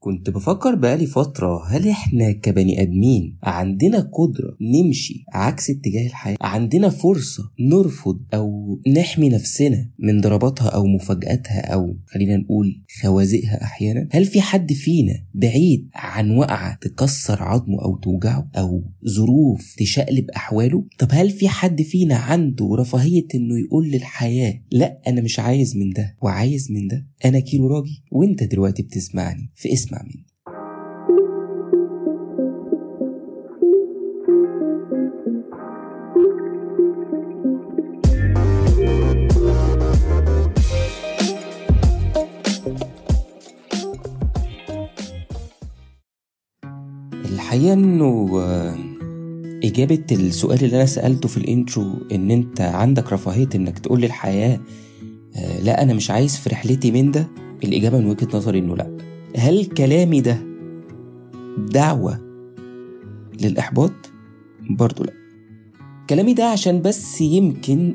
كنت بفكر بقالي فترة هل إحنا كبني آدمين عندنا قدرة نمشي عكس اتجاه الحياة؟ عندنا فرصة نرفض أو نحمي نفسنا من ضرباتها أو مفاجآتها أو خلينا نقول خوازقها أحيانا؟ هل في حد فينا بعيد عن وقعة تكسر عظمه أو توجعه أو ظروف تشقلب أحواله؟ طب هل في حد فينا عنده رفاهية إنه يقول للحياة لأ أنا مش عايز من ده وعايز من ده أنا كيلو راجي وأنت دلوقتي بتسمعني في اسمع مني الحقيقة إنه آه، إجابة السؤال اللي أنا سألته في الإنترو إن أنت عندك رفاهية إنك تقول للحياة آه، لا أنا مش عايز في رحلتي من ده الإجابة من وجهة نظري إنه لأ. هل كلامي ده دعوة للإحباط؟ برضو لأ كلامي ده عشان بس يمكن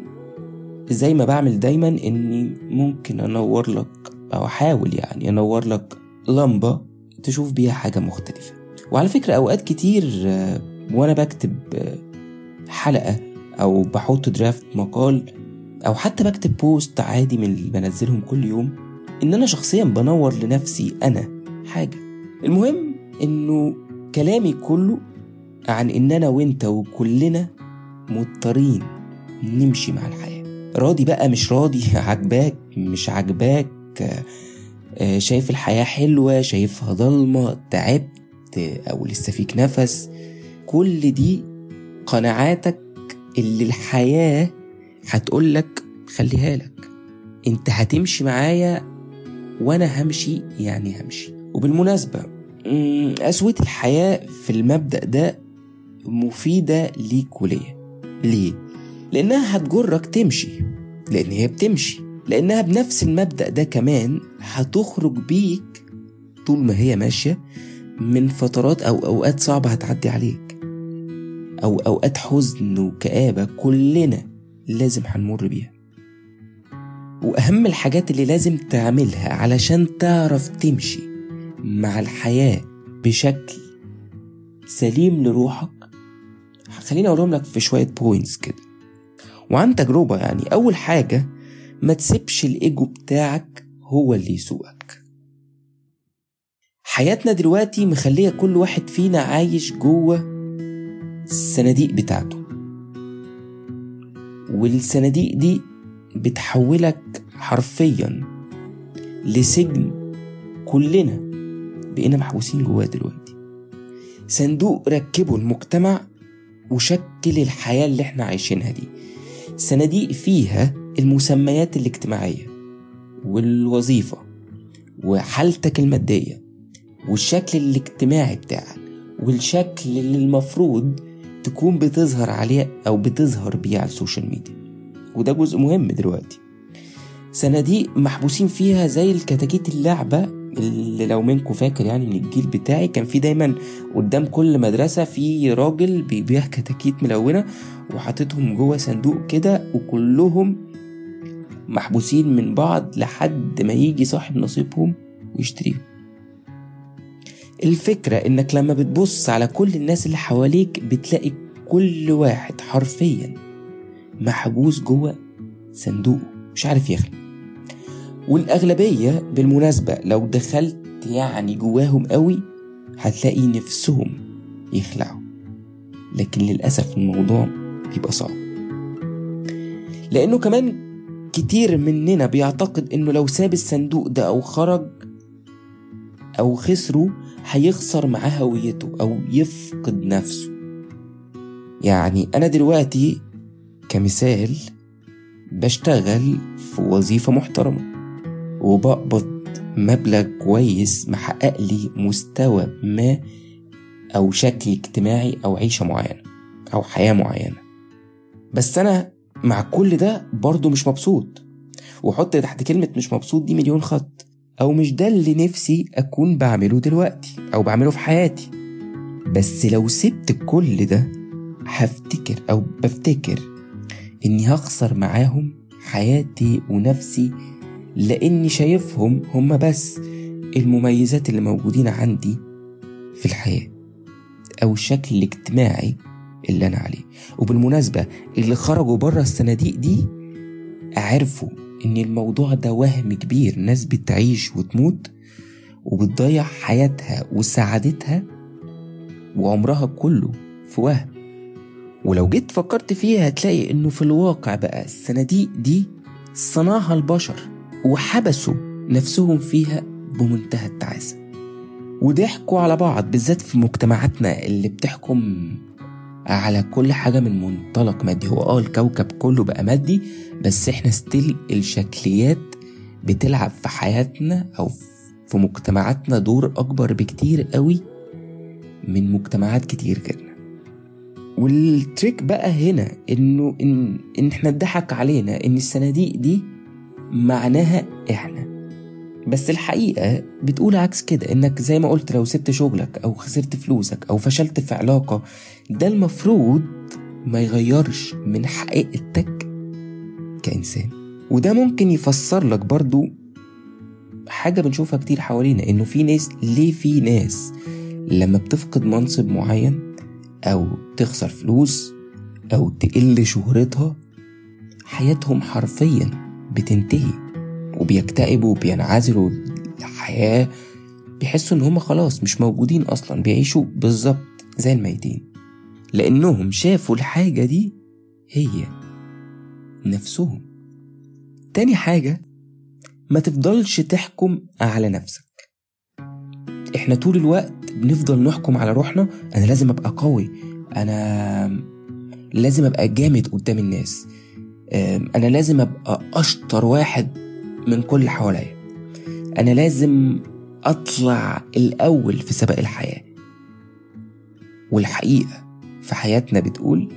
زي ما بعمل دايما إني ممكن أنور لك أو أحاول يعني أنور لك لمبة تشوف بيها حاجة مختلفة وعلى فكرة أوقات كتير آه، وأنا بكتب آه، حلقة أو بحط درافت مقال أو حتى بكتب بوست عادي من اللي بنزلهم كل يوم إن أنا شخصيا بنور لنفسي أنا حاجة. المهم إنه كلامي كله عن إن أنا وإنت وكلنا مضطرين نمشي مع الحياة. راضي بقى؟ مش راضي. عجباك مش عجباك آه، شايف الحياة حلوة؟ شايفها ضلمة؟ تعبت أو لسه فيك نفس؟ كل دي قناعاتك اللي الحياة هتقولك خليها لك. أنت هتمشي معايا وأنا همشي يعني همشي. وبالمناسبة قسوة الحياة في المبدأ ده مفيدة ليك وليا. ليه؟ لأنها هتجرك تمشي. لأن هي بتمشي. لأنها بنفس المبدأ ده كمان هتخرج بيك طول ما هي ماشية من فترات أو أوقات صعبة هتعدي عليك. أو أوقات حزن وكآبة كلنا لازم هنمر بيها. وأهم الحاجات اللي لازم تعملها علشان تعرف تمشي مع الحياة بشكل سليم لروحك. خليني أقولهم لك في شوية بوينتس كده. وعن تجربة يعني أول حاجة ما تسيبش الإيجو بتاعك هو اللي يسوقك. حياتنا دلوقتي مخلية كل واحد فينا عايش جوه الصناديق بتاعته. والصناديق دي بتحولك حرفيا لسجن كلنا بقينا محبوسين جواه دلوقتي. صندوق ركبه المجتمع وشكل الحياة اللي إحنا عايشينها دي. صناديق فيها المسميات الاجتماعية والوظيفة وحالتك المادية والشكل الاجتماعي بتاعك والشكل اللي المفروض تكون بتظهر عليه أو بتظهر بيه على السوشيال ميديا. وده جزء مهم دلوقتي. صناديق محبوسين فيها زي الكتاكيت اللعبة اللي لو منكم فاكر يعني من الجيل بتاعي كان في دايما قدام كل مدرسة في راجل بيبيع كتاكيت ملونة وحاططهم جوه صندوق كده وكلهم محبوسين من بعض لحد ما يجي صاحب نصيبهم ويشتريهم. الفكرة إنك لما بتبص على كل الناس اللي حواليك بتلاقي كل واحد حرفيا محبوس جوه صندوقه مش عارف يخلق والأغلبية بالمناسبة لو دخلت يعني جواهم قوي هتلاقي نفسهم يخلعوا. لكن للأسف الموضوع بيبقى صعب. لأنه كمان كتير مننا بيعتقد إنه لو ساب الصندوق ده أو خرج أو خسره هيخسر معاه هويته أو يفقد نفسه. يعني أنا دلوقتي كمثال بشتغل في وظيفة محترمة وبقبض مبلغ كويس محقق لي مستوى ما أو شكل اجتماعي أو عيشة معينة أو حياة معينة. بس أنا مع كل ده برضه مش مبسوط. وحط تحت كلمة مش مبسوط دي مليون خط. أو مش ده اللي نفسي أكون بعمله دلوقتي أو بعمله في حياتي. بس لو سبت كل ده هفتكر أو بفتكر إني هخسر معاهم حياتي ونفسي لأني شايفهم هما بس المميزات اللي موجودين عندي في الحياة أو الشكل الاجتماعي اللي أنا عليه. وبالمناسبة اللي خرجوا بره الصناديق دي عرفوا إن الموضوع ده وهم كبير ناس بتعيش وتموت وبتضيع حياتها وسعادتها وعمرها كله في وهم. ولو جيت فكرت فيها هتلاقي إنه في الواقع بقى الصناديق دي صنعها البشر وحبسوا نفسهم فيها بمنتهى التعاسة. وضحكوا على بعض بالذات في مجتمعاتنا اللي بتحكم على كل حاجة من منطلق مادي. هو آه الكوكب كله بقى مادي بس إحنا still الشكليات بتلعب في حياتنا أو في مجتمعاتنا دور أكبر بكتير قوي من مجتمعات كتير غيرنا وال trick بقى هنا إنه ان, إن إحنا اتضحك علينا إن الصناديق دي معناها إحنا. بس الحقيقة بتقول عكس كده إنك زي ما قلت لو سبت شغلك أو خسرت فلوسك أو فشلت في علاقة ده المفروض ما يغيرش من حقيقتك كإنسان. وده ممكن يفسر لك برضو حاجة بنشوفها كتير حوالينا إنه في ناس ليه في ناس لما بتفقد منصب معين أو تخسر فلوس أو تقل شهرتها حياتهم حرفيا بتنتهي وبيكتئبوا وبينعزلوا الحياة بيحسوا إن هم خلاص مش موجودين أصلا بيعيشوا بالظبط زي الميتين. لأنهم شافوا الحاجة دي هي نفسهم. تاني حاجة ما تفضلش تحكم على نفسك. إحنا طول الوقت بنفضل نحكم على روحنا أنا لازم أبقى قوي أنا لازم أبقى جامد قدام الناس أنا لازم أبقى أشطر واحد من كل حواليا أنا لازم أطلع الأول في سباق الحياة. والحقيقة في حياتنا بتقول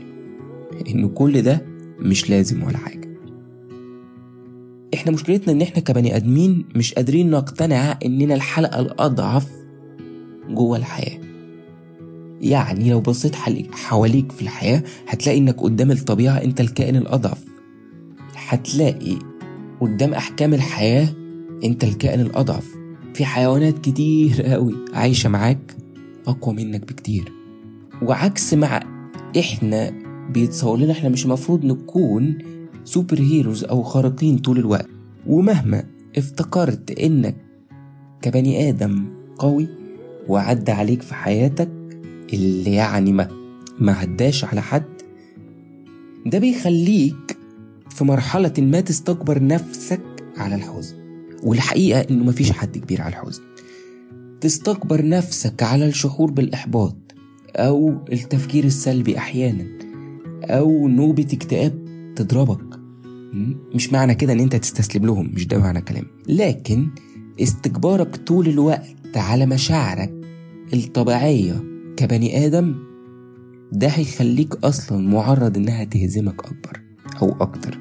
إن كل ده مش لازم ولا حاجة. إحنا مشكلتنا إن إحنا كبني آدمين مش قادرين نقتنع إننا الحلقة الأضعف جوه الحياة. يعني لو بصيت حواليك في الحياة هتلاقي إنك قدام الطبيعة أنت الكائن الأضعف. هتلاقي قدام أحكام الحياة أنت الكائن الأضعف. في حيوانات كتير قوي عايشة معاك أقوى منك بكتير. وعكس مع إحنا بيتصور لنا إحنا مش المفروض نكون سوبر هيروز أو خارقين طول الوقت. ومهما افتكرت إنك كبني آدم قوي وعدى عليك في حياتك اللي يعني ما ما عداش على حد. ده بيخليك في مرحلة ما تستكبر نفسك على الحزن. والحقيقة إنه مفيش حد كبير على الحزن. تستكبر نفسك على الشعور بالإحباط أو التفكير السلبي أحيانا أو نوبة اكتئاب تضربك. مش معنى كده إن أنت تستسلم لهم مش ده معنى كلامي. لكن استكبارك طول الوقت على مشاعرك الطبيعية كبني آدم ده هيخليك أصلا معرض إنها تهزمك أكبر أو أكتر.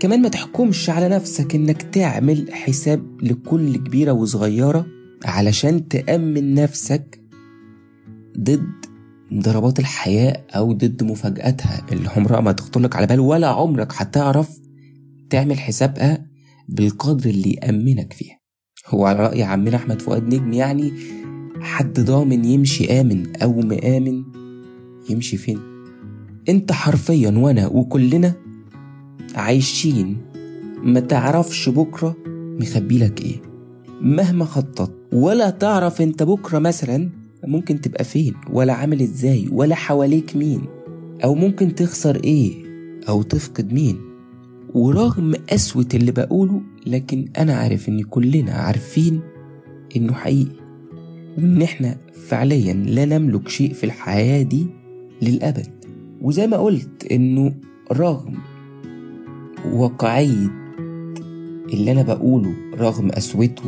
كمان ما تحكمش على نفسك إنك تعمل حساب لكل كبيرة وصغيرة علشان تأمن نفسك ضد ضربات الحياة أو ضد مفاجآتها اللي عمرها ما تخطرلك على بال ولا عمرك هتعرف تعمل حسابها بالقدر اللي يأمنك فيها. هو على رأي عمنا أحمد فؤاد نجم يعني حد ضامن يمشي آمن أو مآمن يمشي فين؟ أنت حرفيا وأنا وكلنا عايشين ما تعرفش بكرة مخبيلك إيه. مهما خطط ولا تعرف أنت بكرة مثلا ممكن تبقى فين ولا عامل إزاي ولا حواليك مين أو ممكن تخسر إيه أو تفقد مين. ورغم قسوة اللي بقوله لكن أنا عارف إن كلنا عارفين إنه حقيقي. وان إحنا فعليا لا نملك شيء في الحياة دي للأبد. وزي ما قلت إنه رغم واقعية اللي أنا بقوله رغم قسوته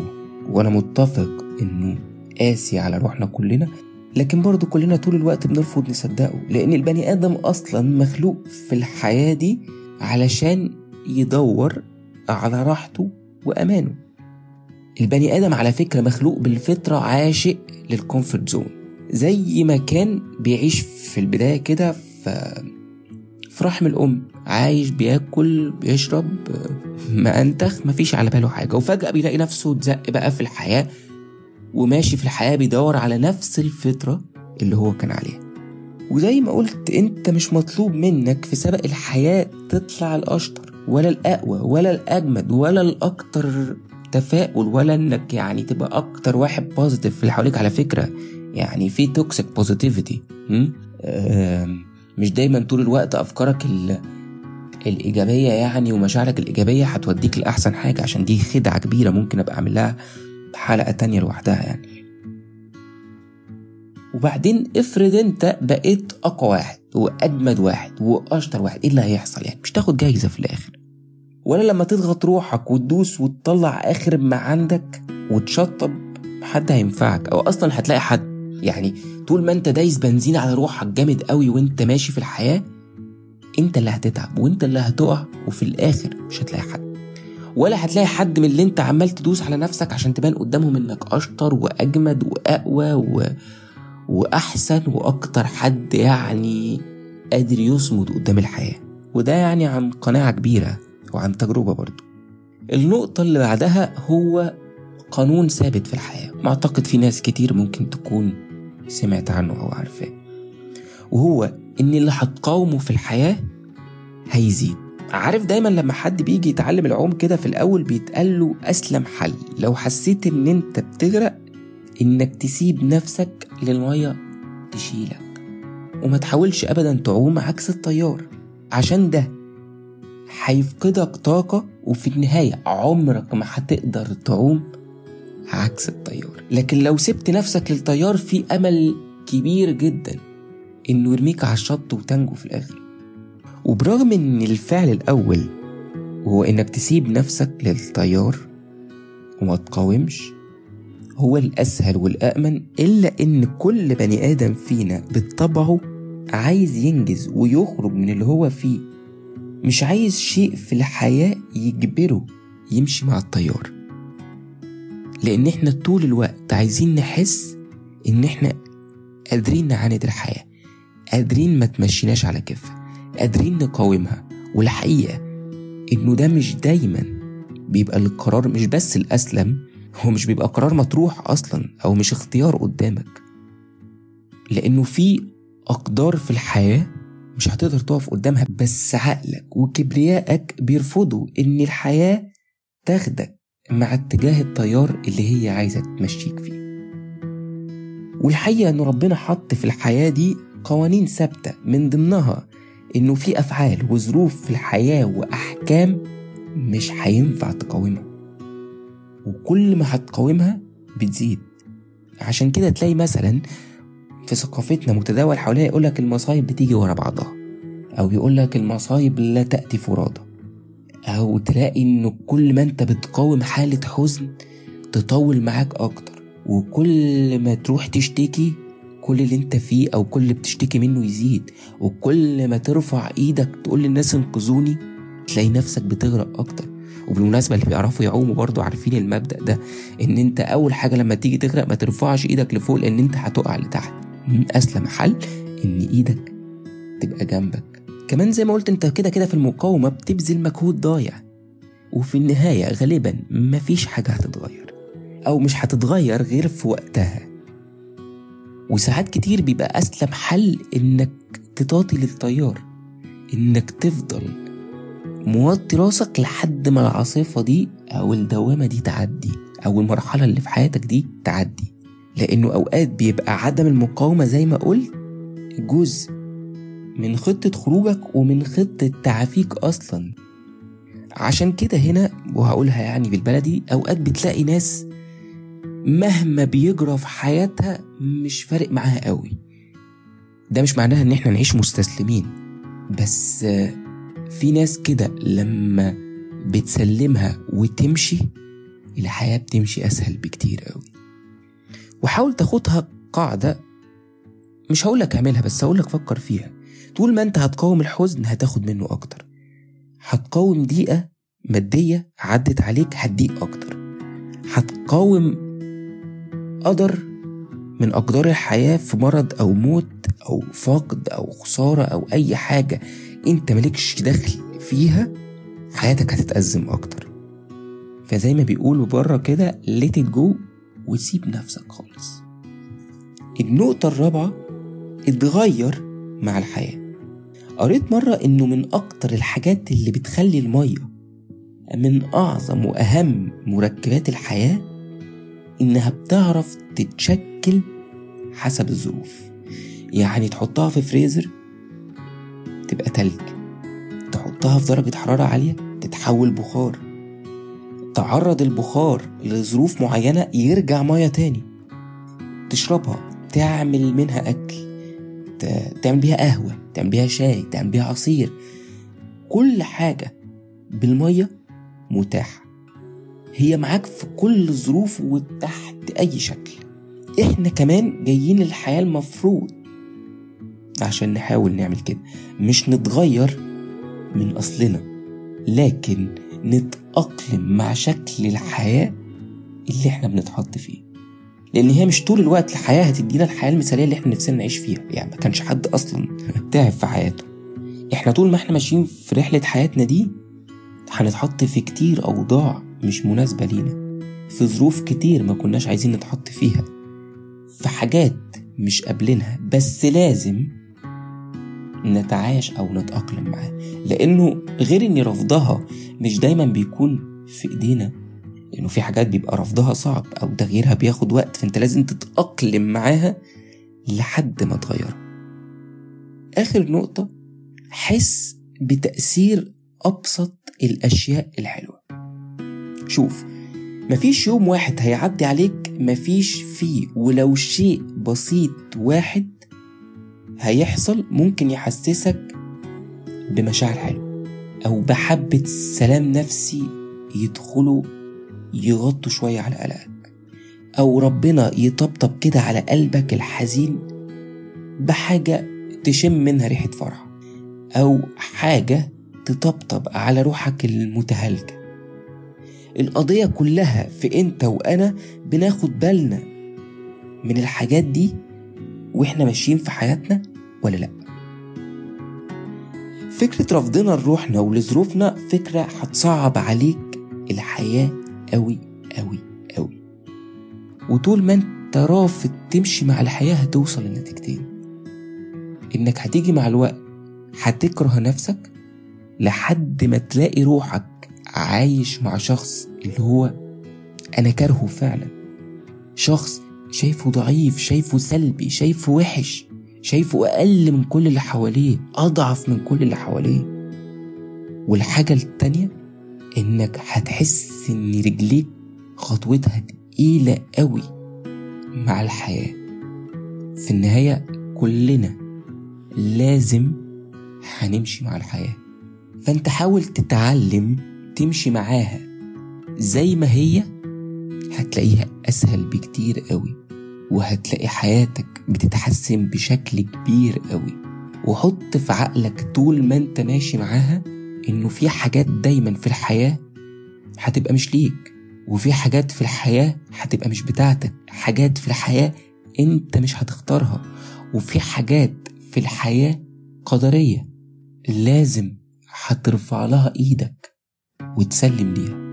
وأنا متفق إنه قاسي على روحنا كلنا لكن برضه كلنا طول الوقت بنرفض نصدقه لأن البني آدم أصلا مخلوق في الحياة دي علشان يدور على راحته وأمانه. البني آدم على فكرة مخلوق بالفطرة عاشق للكومفورت زون. زي ما كان بيعيش في البداية كده في في رحم الأم. عايش بياكل بيشرب ما أنتخ مفيش على باله حاجة. وفجأة بيلاقي نفسه اتزق بقى في الحياة وماشي في الحياة بيدور على نفس الفطرة اللي هو كان عليها. وزي ما قلت أنت مش مطلوب منك في سبق الحياة تطلع الأشطر ولا الأقوى ولا الأجمد ولا الأكتر تفاؤل ولا إنك يعني تبقى أكتر واحد positive في اللي حواليك. على فكرة يعني في toxic positivity مش دايما طول الوقت أفكارك الإيجابية يعني ومشاعرك الإيجابية هتوديك لأحسن حاجة. عشان دي خدعة كبيرة ممكن أبقى أعمل لها حلقه تانية لوحدها يعني. وبعدين افرض أنت بقيت أقوى واحد وأجمد واحد وأشطر واحد إيه اللي هيحصل يعني؟ مش تاخد جايزة في الآخر. ولا لما تضغط روحك وتدوس وتطلع آخر ما عندك وتشطب حد هينفعك. أو أصلا هتلاقي حد يعني طول ما أنت دايس بنزين على روحك جامد قوي وأنت ماشي في الحياة أنت اللي هتتعب وأنت اللي هتقع وفي الآخر مش هتلاقي حد. ولا هتلاقي حد من اللي أنت عمال تدوس على نفسك عشان تبان قدامهم إنك أشطر وأجمد وأقوى و... وأحسن وأكتر حد يعني قادر يصمد قدام الحياة. وده يعني عن قناعة كبيرة. وعن تجربة برضو. النقطة اللي بعدها هو قانون ثابت في الحياة. معتقد في ناس كتير ممكن تكون سمعت عنه أو عارفاه. وهو إن اللي هتقاومه في الحياة هيزيد. عارف دايما لما حد بيجي يتعلم العوم كده في الأول بيتقال له أسلم حل. لو حسيت إن أنت بتغرق إنك تسيب نفسك للمية تشيلك. وما تحاولش أبدا تعوم عكس التيار. عشان ده هيفقدك طاقة وفي النهاية عمرك ما هتقدر تعوم. عكس التيار لكن لو سبت نفسك للتيار في أمل كبير جدا إنه يرميك على الشط وتنجو في الآخر. وبرغم إن الفعل الأول هو إنك تسيب نفسك للتيار وما تقاومش هو الأسهل والأأمن إلا إن كل بني آدم فينا بطبعه عايز ينجز ويخرج من اللي هو فيه. مش عايز شيء في الحياة يجبره يمشي مع التيار لأن إحنا طول الوقت عايزين نحس إن إحنا قادرين نعاند الحياة قادرين ما تمشيناش على كفة قادرين نقاومها. والحقيقة إنه ده مش دايما بيبقى القرار مش بس الأسلم هو مش بيبقى قرار مطروح أصلا أو مش اختيار قدامك. لأنه في أقدار في الحياة مش هتقدر تقف قدامها بس عقلك وكبريائك بيرفضوا إن الحياة تاخدك مع اتجاه التيار اللي هي عايزة تمشيك فيه. والحقيقة إن ربنا حط في الحياة دي قوانين ثابتة من ضمنها إنه في أفعال وظروف في الحياة وأحكام مش هينفع تقاومها. وكل ما هتقاومها بتزيد. عشان كده تلاقي مثلا في ثقافتنا متداول حواليها يقولك المصايب بتيجي ورا بعضها. أو يقولك المصايب لا تأتي فرادى أو تلاقي إنه كل ما أنت بتقاوم حالة حزن تطول معاك أكتر. وكل ما تروح تشتكي كل اللي أنت فيه أو كل اللي بتشتكي منه يزيد. وكل ما ترفع إيدك تقول للناس انقذوني تلاقي نفسك بتغرق أكتر. وبالمناسبة اللي بيعرفوا يعوموا برضو عارفين المبدأ ده إن أنت أول حاجة لما تيجي تغرق ما ترفعش إيدك لفوق لأن أنت هتقع لتحت. أسلم حل إن إيدك تبقى جنبك. كمان زي ما قلت أنت كده كده في المقاومة بتبذل مجهود ضايع وفي النهاية غالبا مفيش حاجة هتتغير أو مش هتتغير غير في وقتها. وساعات كتير بيبقى أسلم حل إنك تطاطي للتيار إنك تفضل موطي راسك لحد ما العاصفة دي أو الدوامة دي تعدي أو المرحلة اللي في حياتك دي تعدي. لأنه أوقات بيبقى عدم المقاومة زي ما قلت جزء من خطة خروجك ومن خطة تعافيك أصلا. عشان كده هنا وهقولها يعني بالبلدي أوقات بتلاقي ناس مهما بيجرى في حياتها مش فارق معاها قوي. ده مش معناها إن إحنا نعيش مستسلمين. بس في ناس كده لما بتسلمها وتمشي الحياة بتمشي أسهل بكتير قوي. وحاول تاخدها قاعدة مش هقولك اعملها بس هقولك فكر فيها. طول ما انت هتقاوم الحزن هتاخد منه أكتر. هتقاوم ضيقة مادية عدت عليك هتضيق أكتر. هتقاوم قدر من أقدار الحياة في مرض أو موت أو فقد أو خسارة أو أي حاجة انت مالكش دخل فيها حياتك هتتأزم أكتر. فزي ما بيقولوا بره كده let it go وسيب نفسك خالص. النقطة الرابعة اتغير مع الحياة. قريت مرة إنه من أكتر الحاجات اللي بتخلي المية من أعظم وأهم مركبات الحياة إنها بتعرف تتشكل حسب الظروف. يعني تحطها في فريزر تبقى تلج. تحطها في درجة حرارة عالية تتحول بخار. تعرض البخار لظروف معينة يرجع مية تاني. تشربها تعمل منها أكل تعمل بيها قهوة تعمل بيها شاي تعمل بيها عصير. كل حاجة بالمية متاحة. هي معاك في كل الظروف وتحت أي شكل. إحنا كمان جايين الحياة المفروض. عشان نحاول نعمل كده. مش نتغير من أصلنا لكن نتأقلم مع شكل الحياة اللي إحنا بنتحط فيه. لأن هي مش طول الوقت الحياة هتدينا الحياة المثالية اللي إحنا نفسنا نعيش فيها. يعني ما كانش حد أصلا تعب في حياته. إحنا طول ما إحنا ماشيين في رحلة حياتنا دي هنتحط في كتير أوضاع مش مناسبة لينا. في ظروف كتير ما كناش عايزين نتحط فيها. في حاجات مش قابلينها بس لازم نتعايش أو نتأقلم معاها لأنه غير اني رفضها مش دايما بيكون في إيدينا. لأنه في حاجات بيبقى رفضها صعب أو تغييرها بياخد وقت. فأنت لازم تتأقلم معاها لحد ما تغيرها آخر نقطة حس بتأثير أبسط الأشياء الحلوة. شوف مفيش يوم واحد هيعدي عليك مفيش فيه. ولو شيء بسيط واحد هيحصل ممكن يحسسك بمشاعر حلوة أو بحبة سلام نفسي يدخلوا يغطوا شوية على قلقك أو ربنا يطبطب كده على قلبك الحزين بحاجة تشم منها ريحة فرح أو حاجة تطبطب على روحك المتهالكة. القضية كلها في أنت وأنا بناخد بالنا من الحاجات دي وإحنا ماشيين في حياتنا ولا لأ؟ فكرة رفضنا لروحنا ولظروفنا فكرة هتصعب عليك الحياة أوي أوي أوي. وطول ما أنت رافض تمشي مع الحياة هتوصل لنتيجتين. إنك هتيجي مع الوقت هتكره نفسك لحد ما تلاقي روحك عايش مع شخص اللي هو أنا كارهه فعلا. شخص شايفه ضعيف شايفه سلبي شايفه وحش شايفه أقل من كل اللي حواليه أضعف من كل اللي حواليه. والحاجة التانية إنك هتحس إن رجليك خطوتها تقيلة قوي مع الحياة. في النهاية كلنا لازم هنمشي مع الحياة. فأنت حاول تتعلم تمشي معاها. زي ما هي هتلاقيها أسهل بكتير قوي. وهتلاقي حياتك بتتحسن بشكل كبير قوي. وحط في عقلك طول ما انت ماشي معاها انه في حاجات دايما في الحياة هتبقى مش ليك وفي حاجات في الحياة هتبقى مش بتاعتك. حاجات في الحياة انت مش هتختارها وفي حاجات في الحياة قدرية لازم هترفع لها إيدك وتسلم ليها.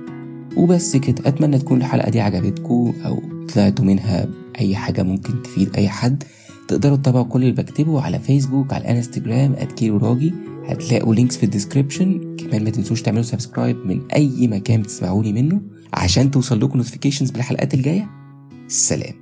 وبس كده أتمنى تكون الحلقة دي عجبتكم أو طلعتوا منها أي حاجة ممكن تفيد أي حد تقدروا تتابعوا كل اللي بكتبه على فيسبوك على الانستجرام @كيرو راجي هتلاقوا links في ال description كمان ما تنسوش تعملوا subscribe من أي مكان بتسمعوني منه عشان توصل لكم notifications بالحلقات الجاية. سلام.